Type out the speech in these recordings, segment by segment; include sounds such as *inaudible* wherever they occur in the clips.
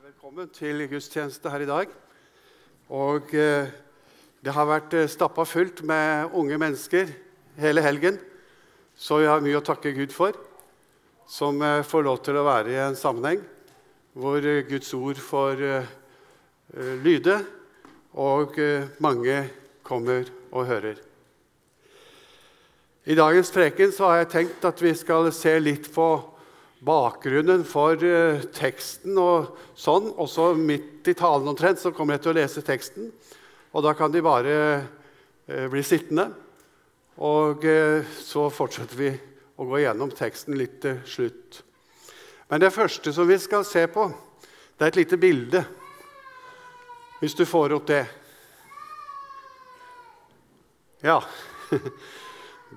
Velkommen til gudstjeneste her i dag. Og eh, Det har vært eh, stappa fullt med unge mennesker hele helgen, så vi har mye å takke Gud for. Som eh, får lov til å være i en sammenheng hvor eh, Guds ord får eh, eh, lyde, og mange kommer og hører. I dagens preken så har jeg tenkt at vi skal se litt på bakgrunnen for eh, teksten og sånn. Og så midt i talen omtrent så kommer jeg til å lese teksten. Og da kan de bare eh, bli sittende. Og eh, så fortsetter vi å gå gjennom teksten litt til slutt. Men det første som vi skal se på, det er et lite bilde. Hvis du får opp det. Ja. *laughs*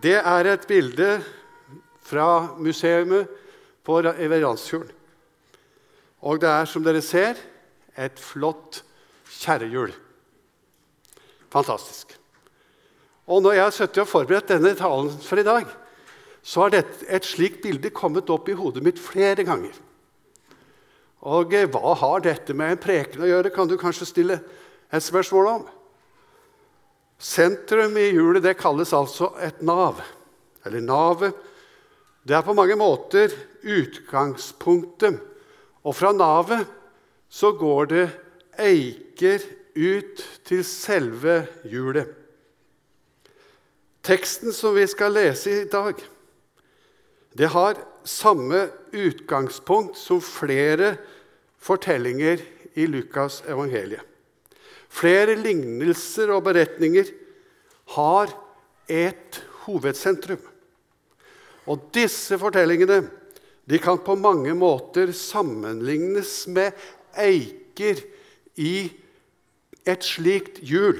Det er et bilde fra museet på Randsfjorden. Og det er, som dere ser, et flott kjerrehjul. Fantastisk. Og når jeg har sittet og forberedt denne talen for i dag, så har et slikt bilde kommet opp i hodet mitt flere ganger. Og eh, hva har dette med en preken å gjøre, kan du kanskje stille et spørsmål om. Sentrum i hjulet det kalles altså et nav, eller navet. Det er på mange måter utgangspunktet. Og fra navet så går det eiker ut til selve hjulet. Teksten som vi skal lese i dag, det har samme utgangspunkt som flere fortellinger i Lukas evangeliet. Flere lignelser og beretninger har et hovedsentrum. Og disse fortellingene de kan på mange måter sammenlignes med eiker i et slikt hjul.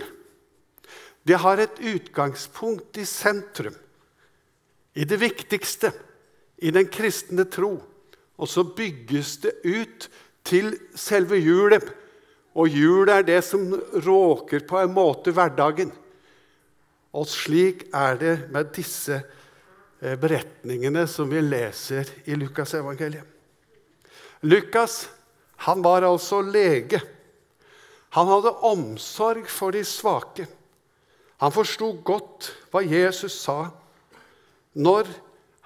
Det har et utgangspunkt i sentrum, i det viktigste, i den kristne tro. Og så bygges det ut til selve hjulet. Og hjulet er det som råker på en måte hverdagen. Og slik er det med disse eh, beretningene som vi leser i Lukasevangeliet. Lukas han var altså lege. Han hadde omsorg for de svake. Han forsto godt hva Jesus sa når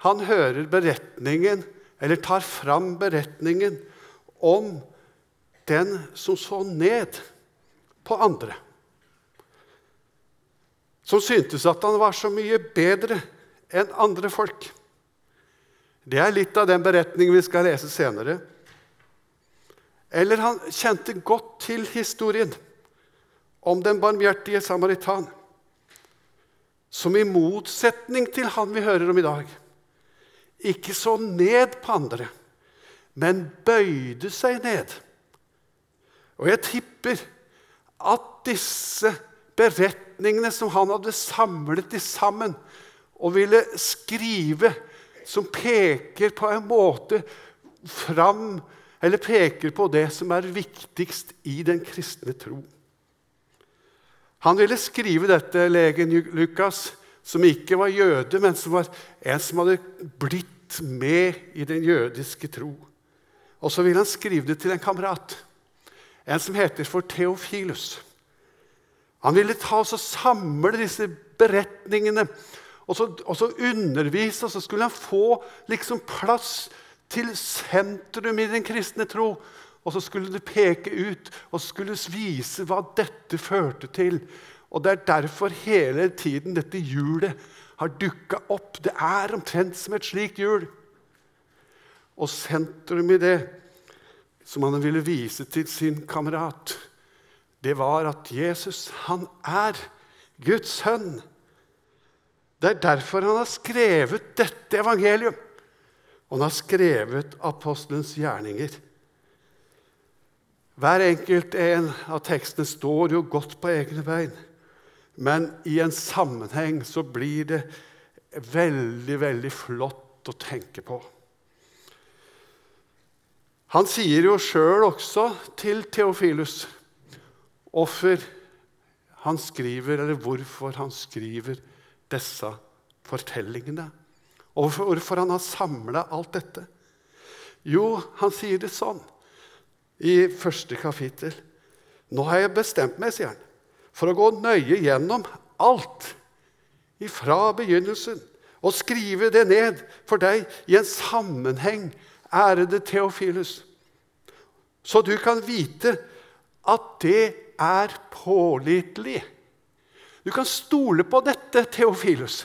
han hører beretningen, eller tar fram beretningen om den som så ned på andre. Som syntes at han var så mye bedre enn andre folk. Det er litt av den beretningen vi skal lese senere. Eller han kjente godt til historien om den barmhjertige samaritan som i motsetning til han vi hører om i dag, ikke så ned på andre, men bøyde seg ned. Og jeg tipper at disse beretningene som han hadde samlet de sammen og ville skrive, som peker på en måte fram Eller peker på det som er viktigst i den kristne tro. Han ville skrive dette, legen Lukas, som ikke var jøde, men som var en som hadde blitt med i den jødiske tro. Og så ville han skrive det til en kamerat, en som heter for Theofilus. Han ville ta oss og samle disse beretningene og så, og så undervise, og så skulle han få liksom plass til sentrum i den kristne tro. Og så skulle det peke ut og skulle vise hva dette førte til. Og Det er derfor hele tiden dette hjulet har dukka opp. Det er omtrent som et slikt hjul. Og sentrum i det, som han ville vise til sin kamerat, det var at Jesus, han er Guds sønn. Det er derfor han har skrevet dette evangeliet. Og han har skrevet apostelens gjerninger. Hver enkelt en av tekstene står jo godt på egne bein. Men i en sammenheng så blir det veldig, veldig flott å tenke på. Han sier jo sjøl også til Theofilus hvorfor han skriver, eller hvorfor han skriver disse fortellingene. Og hvorfor han har samla alt dette. Jo, han sier det sånn i første kapittel. Nå har jeg bestemt meg, sier han, for å gå nøye gjennom alt ifra begynnelsen og skrive det ned for deg i en sammenheng, ærede Theofilus, så du kan vite at det er pålitelig. Du kan stole på dette, Theofilus.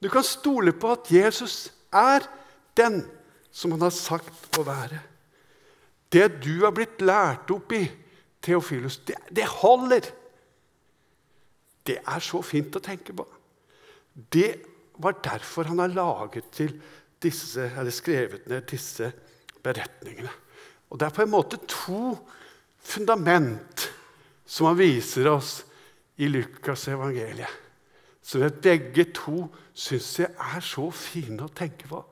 Du kan stole på at Jesus er den som han har sagt å være. Det du har blitt lært opp i, Theofilus, det, det holder. Det er så fint å tenke på. Det var derfor han har laget til disse, eller skrevet ned disse beretningene. Og Det er på en måte to fundament som han viser oss i Lukas evangeliet. Som begge to syns jeg er så fine å tenke på.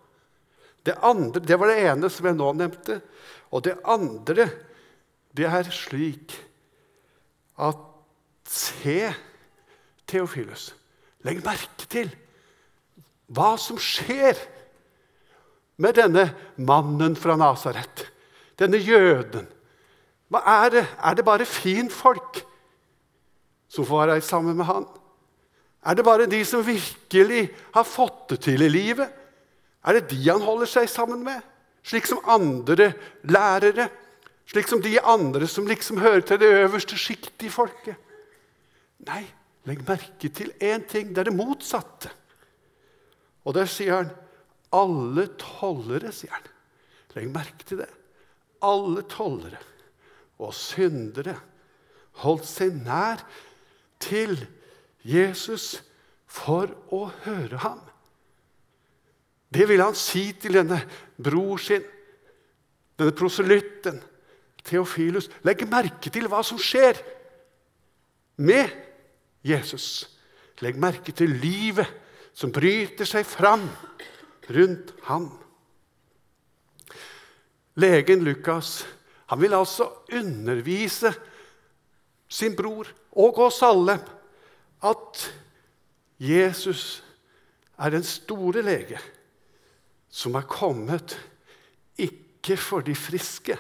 Det, andre, det var det ene som jeg nå nevnte. Og det andre, det er slik at Se, Theofilus, legg merke til hva som skjer med denne mannen fra Nasaret, denne jøden. Hva er det? Er det bare finfolk som får være sammen med han? Er det bare de som virkelig har fått det til i livet? Er det de han holder seg sammen med? Slik som andre lærere? Slik som de andre som liksom hører til det øverste sjiktet i folket? Nei, legg merke til én ting. Det er det motsatte. Og der sier han alle tollere, sier han. Legg merke til det. Alle tollere og syndere holdt seg nær til Jesus for å høre ham. Det ville han si til denne bror sin, denne proselytten, Theofilus. Legg merke til hva som skjer med Jesus. Legg merke til livet som bryter seg fram rundt ham. Legen Lukas han vil altså undervise sin bror og oss alle at Jesus er den store lege som er kommet ikke for de friske,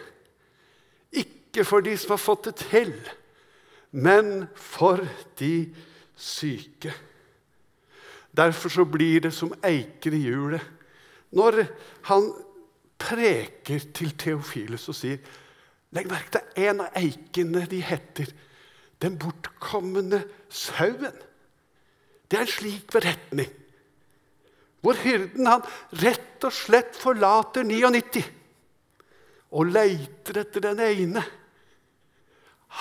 ikke for de som har fått det til, men for de syke. Derfor så blir det som eiker i hjulet når han preker til Theofilus og sier Legg merke til en av eikene de heter Den bortkomne sauen. Det er en slik beretning. Hvor hyrden han rett og slett forlater 99 og leiter etter den ene.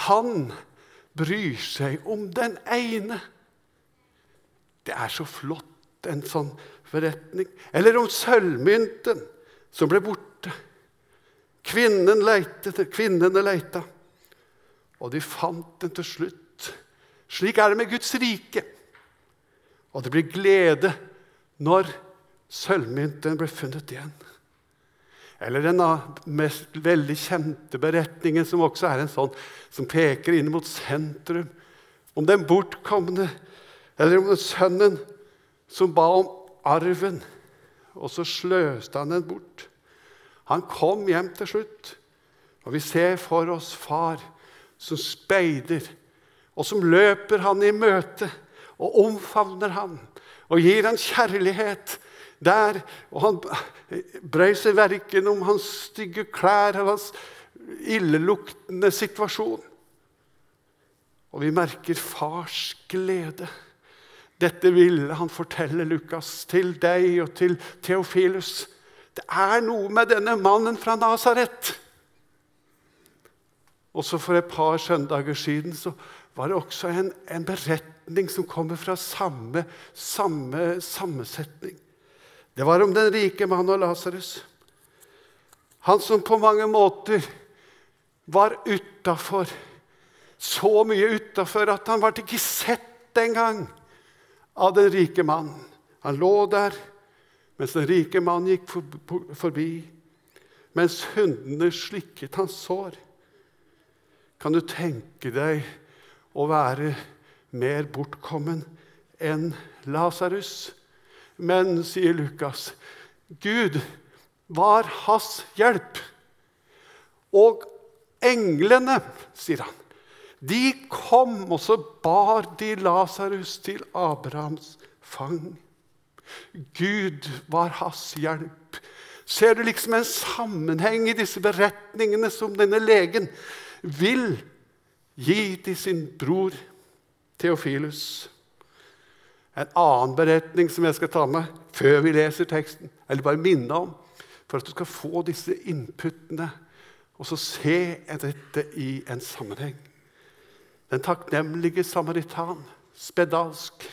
Han bryr seg om den ene. Det er så flott, en sånn forretning. Eller om sølvmynten som ble borte. Kvinnen leite, kvinnene leita, og de fant den til slutt. Slik er det med Guds rike. Og det blir glede når sølvmynten blir funnet igjen. Eller den mest veldig kjente beretningen, som også er en sånn som peker inn mot sentrum. Om den bortkomne, eller om den sønnen som ba om arven, og så sløste han den bort. Han kom hjem til slutt, og vi ser for oss far som speider, og som løper han i møte og omfavner han og gir han kjærlighet der. Og han brøy seg verken om hans stygge klær eller hans illeluktende situasjon. Og vi merker fars glede. Dette ville han fortelle Lukas til deg og til Theofilus. Det er noe med denne mannen fra Nasaret. Også for et par søndager siden så var det også en, en beretning som kommer fra samme, samme sammensetning. Det var om den rike mannen og Lasarus. Han som på mange måter var utafor. Så mye utafor at han ble ikke sett engang av den rike mannen. Han lå der mens den rike mannen gikk forbi, mens hundene slikket hans sår. Kan du tenke deg å være mer bortkommen enn Lasarus? Men, sier Lukas, Gud var hans hjelp. Og englene, sier han, de kom, og så bar de Lasarus til Abrahams fang. Gud var hans hjelp. Ser du liksom en sammenheng i disse beretningene som denne legen vil gi til sin bror Theofilus? En annen beretning som jeg skal ta med før vi leser teksten, eller bare minne om, for at du skal få disse inputene og så se dette i en sammenheng. Den takknemlige samaritan, spedalsk.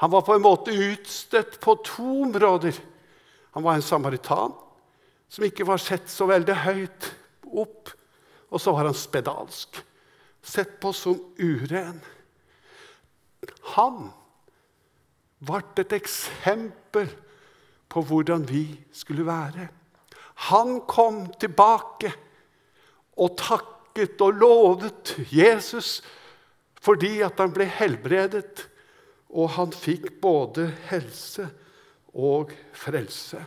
Han var på en måte utstøtt på to områder. Han var en samaritan som ikke var sett så veldig høyt opp. Og så var han spedalsk, sett på som uren. Han ble et eksempel på hvordan vi skulle være. Han kom tilbake og takket og lovet Jesus fordi at han ble helbredet, og han fikk både helse og frelse.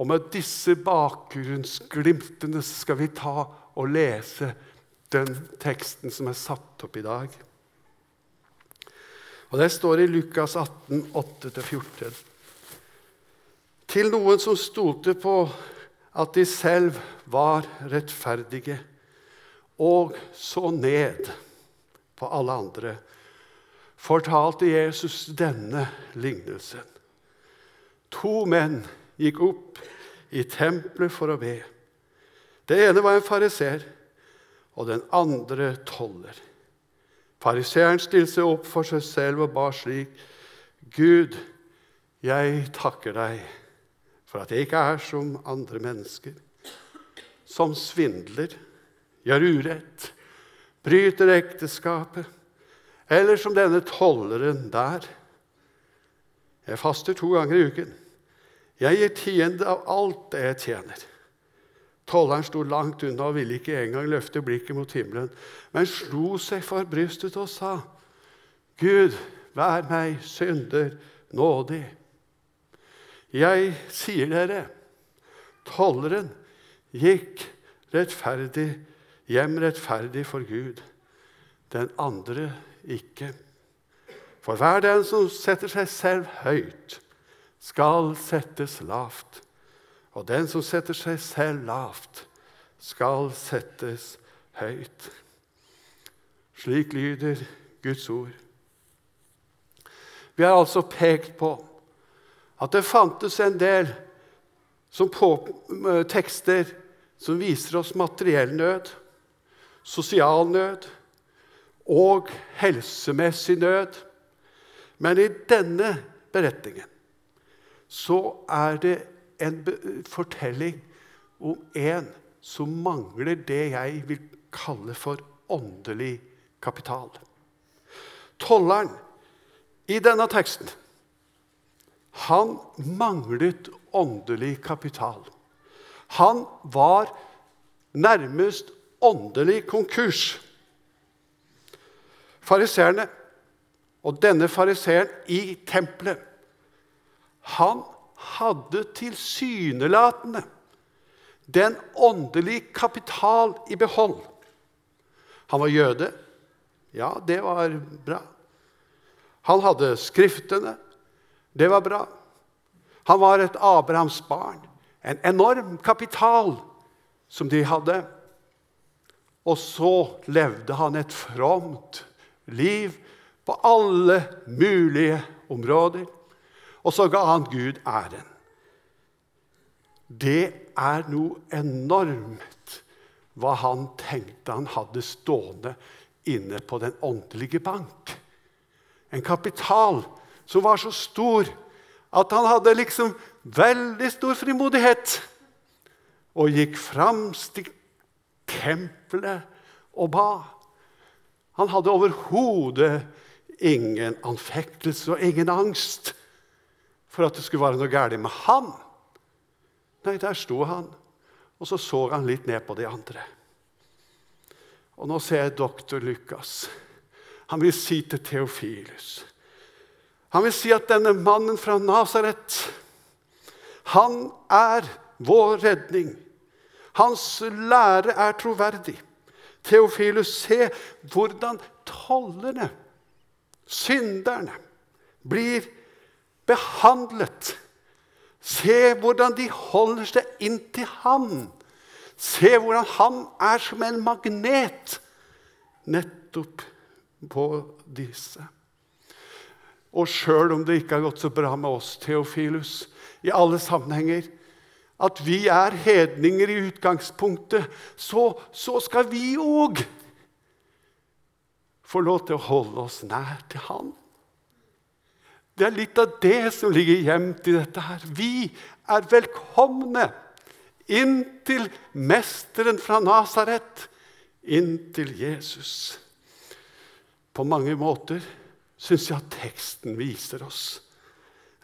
Og med disse bakgrunnsglimtene skal vi ta og lese den teksten som er satt opp i dag. Og Det står i Lukas 18, 8-14. Til noen som stolte på at de selv var rettferdige, og så ned på alle andre, fortalte Jesus denne lignelsen. To menn gikk opp i tempelet for å be. Det ene var en fariser, og den andre toller. Fariseeren stilte seg opp for seg selv og ba slik.: Gud, jeg takker deg for at jeg ikke er som andre mennesker, som svindler, gjør urett, bryter ekteskapet, eller som denne tolleren der. Jeg faster to ganger i uken. Jeg gir tiende av alt det jeg tjener. Tolleren sto langt unna og ville ikke engang løfte blikket mot himmelen, men slo seg for brystet og sa, Gud, vær meg synder nådig. Jeg sier dere, tolleren gikk rettferdig hjem rettferdig for Gud, den andre ikke. For hver den som setter seg selv høyt, skal settes lavt. Og den som setter seg selv lavt, skal settes høyt. Slik lyder Guds ord. Vi har altså pekt på at det fantes en del som på, eh, tekster som viser oss materiell nød, sosial nød og helsemessig nød. Men i denne beretningen så er det en fortelling om en som mangler det jeg vil kalle for åndelig kapital. Tolleren i denne teksten han manglet åndelig kapital. Han var nærmest åndelig konkurs. Fariseerne og denne fariseeren i tempelet, han hadde tilsynelatende den åndelige kapital i behold. Han var jøde. Ja, det var bra. Han hadde Skriftene. Det var bra. Han var et Abrahams barn. En enorm kapital som de hadde. Og så levde han et fromt liv på alle mulige områder. Og så ga han Gud æren. Det er noe enormt hva han tenkte han hadde stående inne på den åndelige bank. En kapital som var så stor at han hadde liksom veldig stor frimodighet og gikk fram til tempelet og ba. Han hadde overhodet ingen anfektelse og ingen angst for at det skulle være noe galt med han. Nei, der sto han, og så så han litt ned på de andre. Og nå ser jeg doktor Lukas. Han vil si til Theofilus han vil si at denne mannen fra Nasaret, han er vår redning. Hans lære er troverdig. Theofilus, se hvordan tollerne, synderne, blir behandlet. Se hvordan de holder seg inntil han. Se hvordan han er som en magnet nettopp på disse. Og sjøl om det ikke har gått så bra med oss, Theofilus, i alle sammenhenger, at vi er hedninger i utgangspunktet, så, så skal vi òg få lov til å holde oss nær til Han. Det er litt av det som ligger gjemt i dette her. Vi er velkomne inn til Mesteren fra Nasaret, inn til Jesus. På mange måter syns jeg at teksten viser oss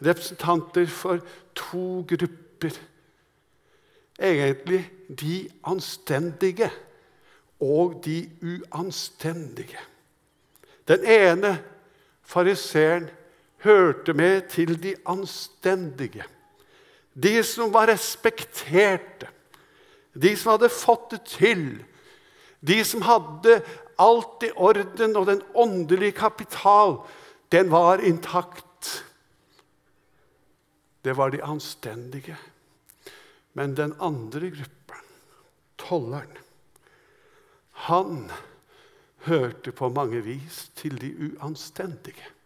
representanter for to grupper. Egentlig de anstendige og de uanstendige. Den ene, fariseeren, hørte med til de anstendige. De som var respekterte, de som hadde fått det til. De som hadde alt i orden, og den åndelige kapital, den var intakt. Det var de anstendige. Men den andre gruppen, tolleren, han hørte på mange vis til de uanstendige.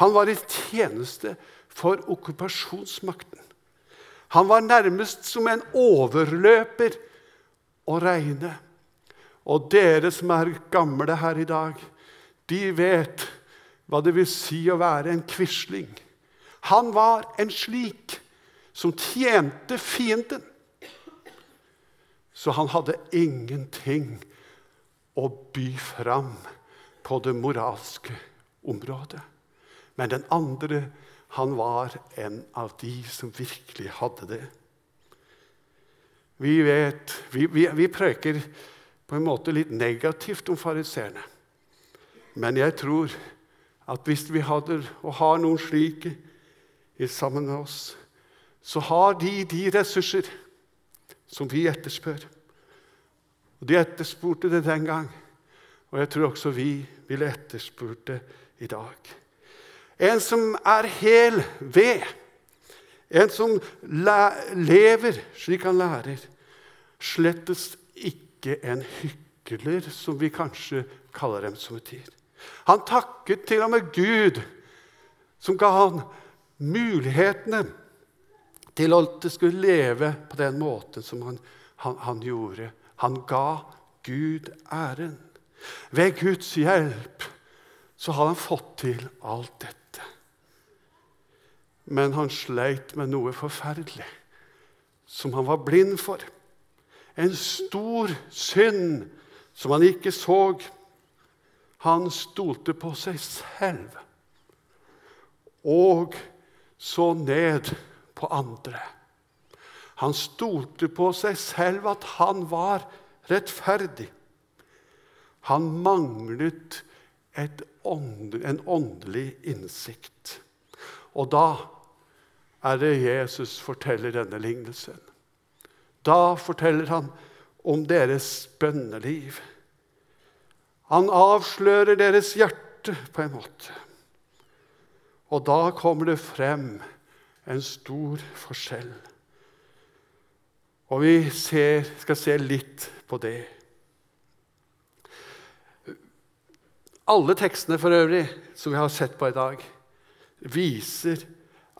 Han var i tjeneste for okkupasjonsmakten. Han var nærmest som en overløper å regne. Og dere som er gamle her i dag, de vet hva det vil si å være en quisling. Han var en slik som tjente fienden. Så han hadde ingenting å by fram på det moralske området. Men den andre, han var en av de som virkelig hadde det. Vi vet, vi, vi, vi preker på en måte litt negativt om fariseerne. Men jeg tror at hvis vi hadde og har noen slike sammen med oss, så har de de ressurser som vi etterspør. Og De etterspurte det den gang, og jeg tror også vi ville etterspurt det i dag. En som er hel ved, en som lever slik han lærer, slettes ikke en hykler, som vi kanskje kaller dem som en tid. Han takket til og med Gud, som ga han mulighetene til at det skulle leve på den måten som han, han, han gjorde. Han ga Gud æren. Ved Guds hjelp så har han fått til alt dette. Men han sleit med noe forferdelig som han var blind for. En stor synd som han ikke så. Han stolte på seg selv og så ned på andre. Han stolte på seg selv at han var rettferdig. Han manglet ånd, en åndelig innsikt. Og da er det Jesus forteller denne lignelsen. Da forteller han om deres bønneliv. Han avslører deres hjerte på en måte. Og da kommer det frem en stor forskjell. Og vi ser, skal se litt på det. Alle tekstene for øvrig som vi har sett på i dag, viser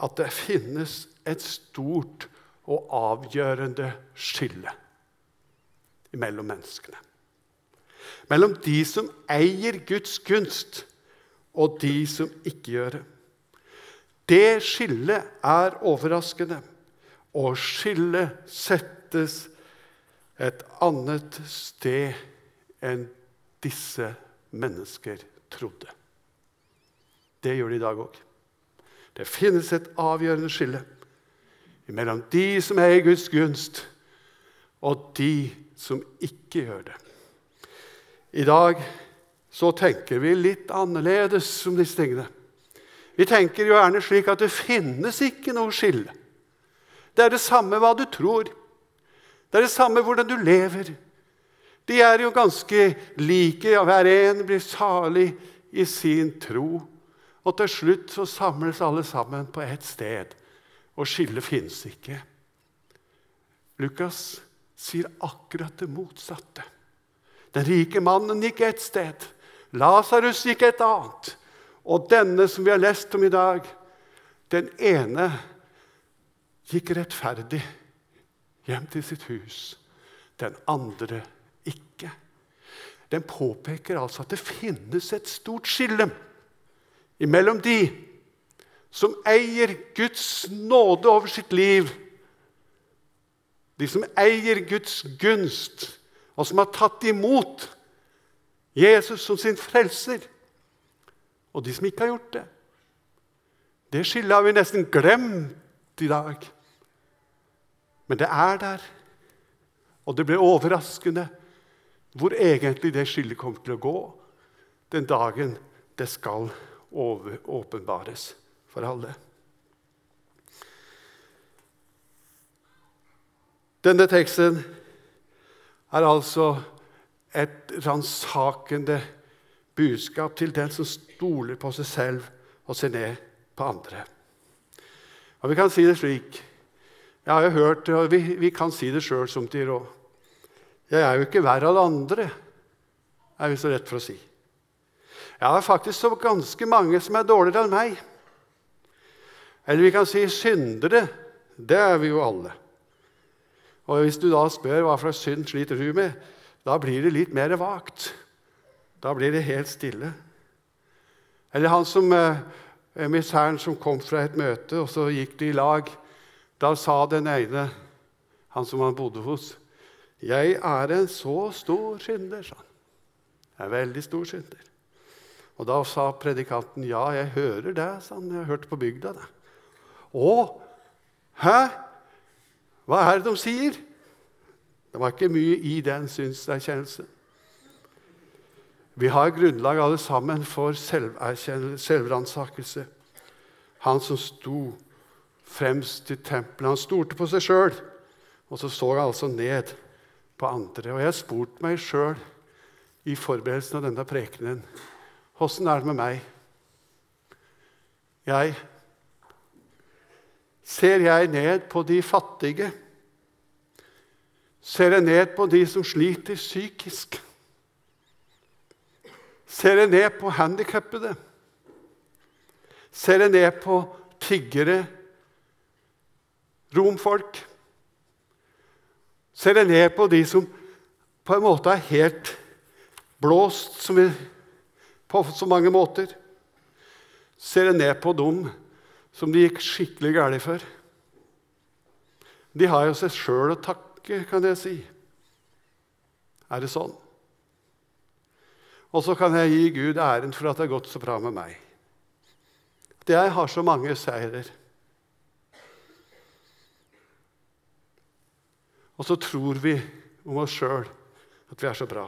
at det finnes et stort og avgjørende skille mellom menneskene. Mellom de som eier Guds gunst, og de som ikke gjør det. Det skillet er overraskende, og skillet settes et annet sted enn disse mennesker trodde. Det gjør de i dag òg. Det finnes et avgjørende skille mellom de som er i Guds gunst, og de som ikke gjør det. I dag så tenker vi litt annerledes om disse tingene. Vi tenker jo gjerne slik at det finnes ikke noe skille. Det er det samme hva du tror. Det er det samme hvordan du lever. De er jo ganske like. og hver en blir salig i sin tro. Og til slutt så samles alle sammen på ett sted, og skillet finnes ikke. Lukas sier akkurat det motsatte. Den rike mannen gikk ett sted. Lasarus gikk et annet. Og denne som vi har lest om i dag, den ene gikk rettferdig hjem til sitt hus. Den andre ikke. Den påpeker altså at det finnes et stort skille imellom de som eier Guds nåde over sitt liv, de som eier Guds gunst, og som har tatt imot Jesus som sin frelser, og de som ikke har gjort det. Det skillet har vi nesten glemt i dag. Men det er der, og det blir overraskende hvor egentlig det skillet kommer til å gå den dagen det skal åpenbares for alle. Denne teksten er altså et ransakende budskap til den som stoler på seg selv og ser ned på andre. Og Vi kan si det slik Jeg har jo hørt og vi, vi kan si det sjøl som til råd. Jeg er jo ikke verre enn andre, er vi så rett for å si. Jeg har faktisk så ganske mange som er dårligere enn meg. Eller vi kan si syndere. Det er vi jo alle. Og Hvis du da spør hva slags synd sliter du med, da blir det litt mer vagt. Da blir det helt stille. Eller han som eh, emissæren som kom fra et møte, og så gikk de i lag. Da sa den ene, han som han bodde hos, 'Jeg er en så stor synder', sa han. Jeg er veldig stor synder. Og Da sa predikanten, 'Ja, jeg hører det', sa han. 'Jeg har hørt på bygda', det. 'Å, hæ? Hva er det de sier?' Det var ikke mye i den synserkjennelsen. Vi har grunnlag alle sammen for selvransakelse. Han som sto fremst i tempelet, han stolte på seg sjøl, og så så han altså ned på andre. Og jeg har spurt meg sjøl i forberedelsen av denne prekenen åssen er det med meg? Jeg Ser jeg ned på de fattige? Ser jeg ned på de som sliter psykisk? Ser jeg ned på handikappede? Ser jeg ned på tiggere, romfolk? ser jeg ned på de som på en måte er helt blåst som vi, på så mange måter. Ser jeg ned på dem som det gikk skikkelig galt for. De har jo seg sjøl å takke, kan jeg si. Er det sånn? Og så kan jeg gi Gud æren for at det har gått så bra med meg. At jeg har så mange seirer. Og så tror vi om oss sjøl at vi er så bra.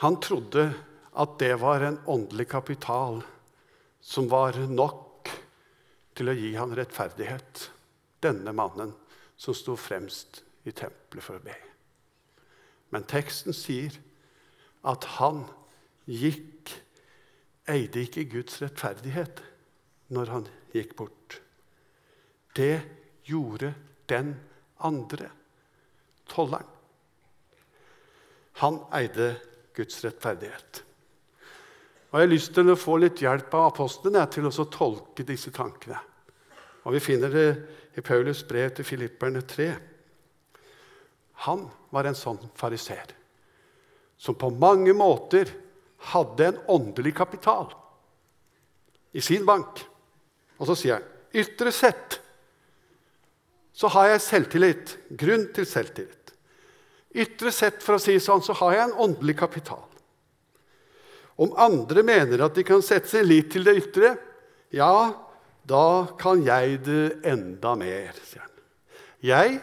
Han trodde at det var en åndelig kapital som var nok til å gi han rettferdighet, denne mannen som sto fremst i tempelet for å be. Men teksten sier at han gikk Eide ikke Guds rettferdighet når han gikk bort. Det gjorde den andre, tolleren. Han eide Guds rettferdighet. Og Jeg har lyst til å få litt hjelp av apostlene til å tolke disse tankene. Og Vi finner det i Paulus brev til filipperne 3. Han var en sånn fariser som på mange måter hadde en åndelig kapital i sin bank. Og så sier han ytre sett så har jeg selvtillit. Grunn til selvtillit. Ytre sett, for å si sånn, så har jeg en åndelig kapital. Om andre mener at de kan sette sin lit til det ytre, ja, da kan jeg det enda mer, sier han. Jeg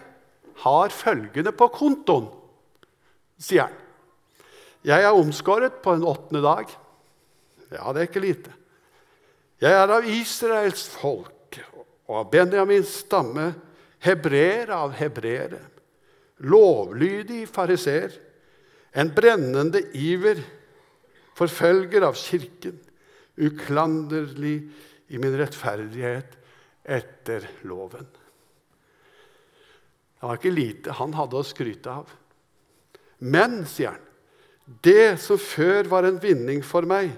har følgende på kontoen, sier han. Jeg er omskåret på en åttende dag. Ja, det er ikke lite. Jeg er av Israels folk og av Benjamins stamme, hebreer av hebreere, lovlydig fariseer, en brennende iver, forfølger av kirken, uklanderlig i min rettferdighet etter loven. Det var ikke lite han hadde å skryte av. Men, sier han, det som før var en vinning for meg,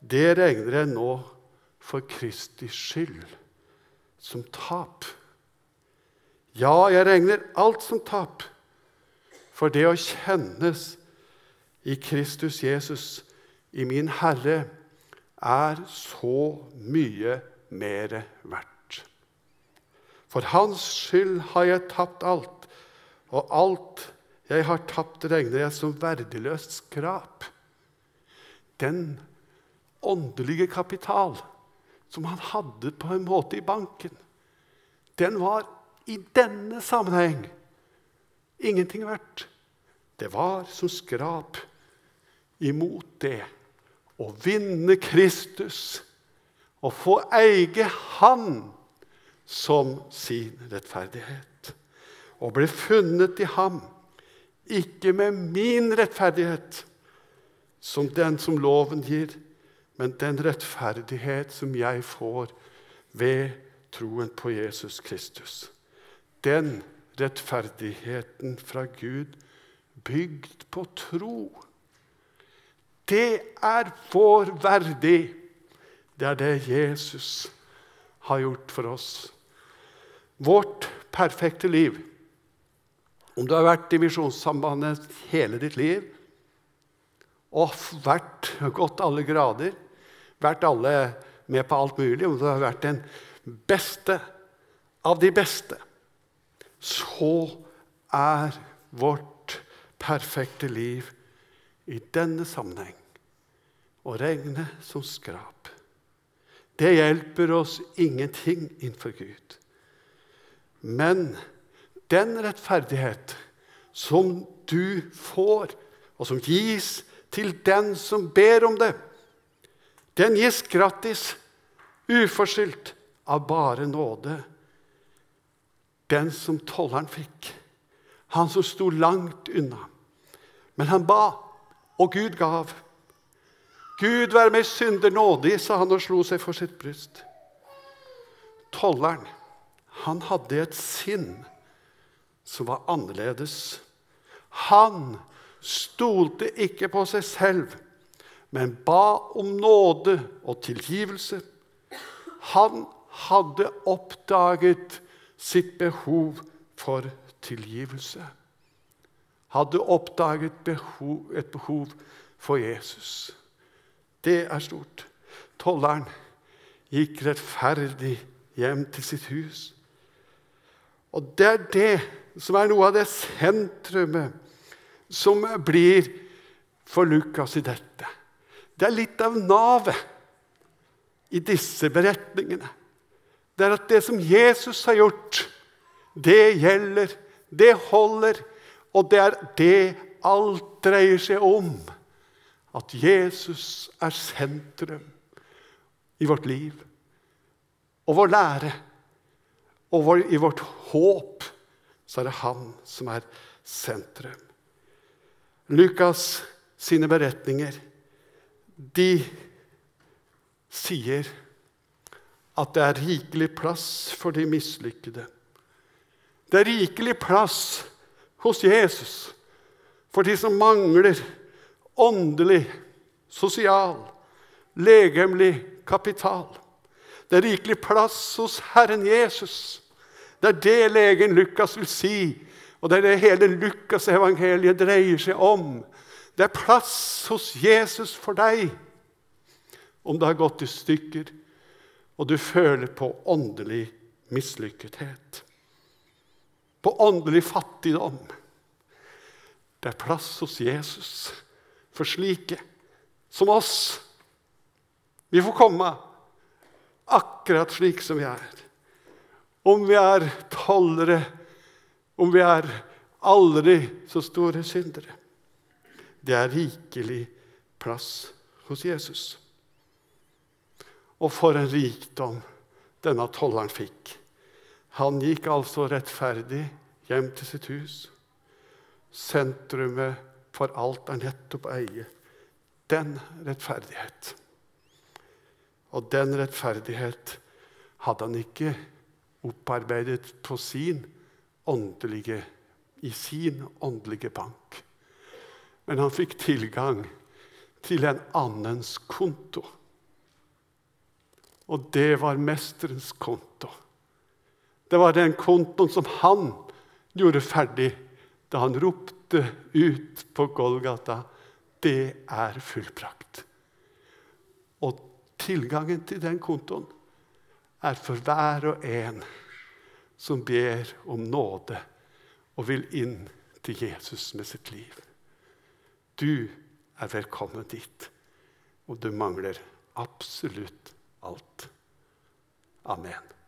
det regner jeg nå for Kristi skyld som tap. Ja, jeg regner alt som tap, for det å kjennes i Kristus Jesus, i min Herre, er så mye mer verdt. For Hans skyld har jeg tapt alt, og alt jeg har tapt, regner jeg som verdiløst skrap. Den åndelige kapital som han hadde på en måte i banken, den var i denne sammenheng ingenting verdt. Det var som skrap imot det å vinne Kristus og få eie Han som sin rettferdighet. Og bli funnet i ham, ikke med min rettferdighet, som den som loven gir, men den rettferdighet som jeg får ved troen på Jesus Kristus. Den rettferdigheten fra Gud bygd på tro. Det er vår verdig. Det er det Jesus har gjort for oss. Vårt perfekte liv. Om du har vært i Misjonssambandet hele ditt liv og vært, gått alle grader, vært alle med på alt mulig, om du har vært den beste av de beste, så er vårt perfekte liv i denne sammenheng å regne som skrap. Det hjelper oss ingenting innenfor Gud. Men den rettferdighet som du får, og som gis til den som ber om det, den gis gratis, uforskyldt, av bare nåde. Den som tolleren fikk, han som sto langt unna. Men han ba, og Gud gav. Gud være meg synder nådig, sa han og slo seg for sitt bryst. Tolleren, han hadde et sinn som var annerledes. Han stolte ikke på seg selv, men ba om nåde og tilgivelse. Han hadde oppdaget sitt behov for tilgivelse. Hadde oppdaget behov, et behov for Jesus. Det er stort. Tolleren gikk rettferdig hjem til sitt hus. Og det er det som er noe av det sentrumet som blir for Lukas i dette. Det er litt av navet i disse beretningene. Det er at det som Jesus har gjort, det gjelder, det holder, og det er det alt dreier seg om at Jesus er sentrum i vårt liv og vår lære. Og vår, i vårt håp så er det han som er sentrum. Lukas sine beretninger de sier at det er rikelig plass for de mislykkede. Det er rikelig plass hos Jesus for de som mangler åndelig, sosial, legemlig kapital. Det er rikelig plass hos Herren Jesus. Det er det legen Lukas vil si, og det er det hele Lukas-evangeliet dreier seg om. Det er plass hos Jesus for deg om det har gått i stykker, og du føler på åndelig mislykkethet. På åndelig fattigdom. Det er plass hos Jesus for slike som oss. Vi får komme akkurat slik som vi er. Om vi er tollere, om vi er aldri så store syndere. Det er rikelig plass hos Jesus. Og for en rikdom denne tolleren fikk. Han gikk altså rettferdig hjem til sitt hus. Sentrumet for alt er nettopp eie. Den rettferdighet. Og den rettferdighet hadde han ikke opparbeidet på sin åndelige, i sin åndelige bank. Men han fikk tilgang til en annens konto. Og det var mesterens konto. Det var den kontoen som han gjorde ferdig da han ropte ut på Golgata 'Det er fullbrakt'. Og tilgangen til den kontoen er for hver og en som ber om nåde og vil inn til Jesus med sitt liv. Du er velkommen dit, og du mangler absolutt alt. Amen.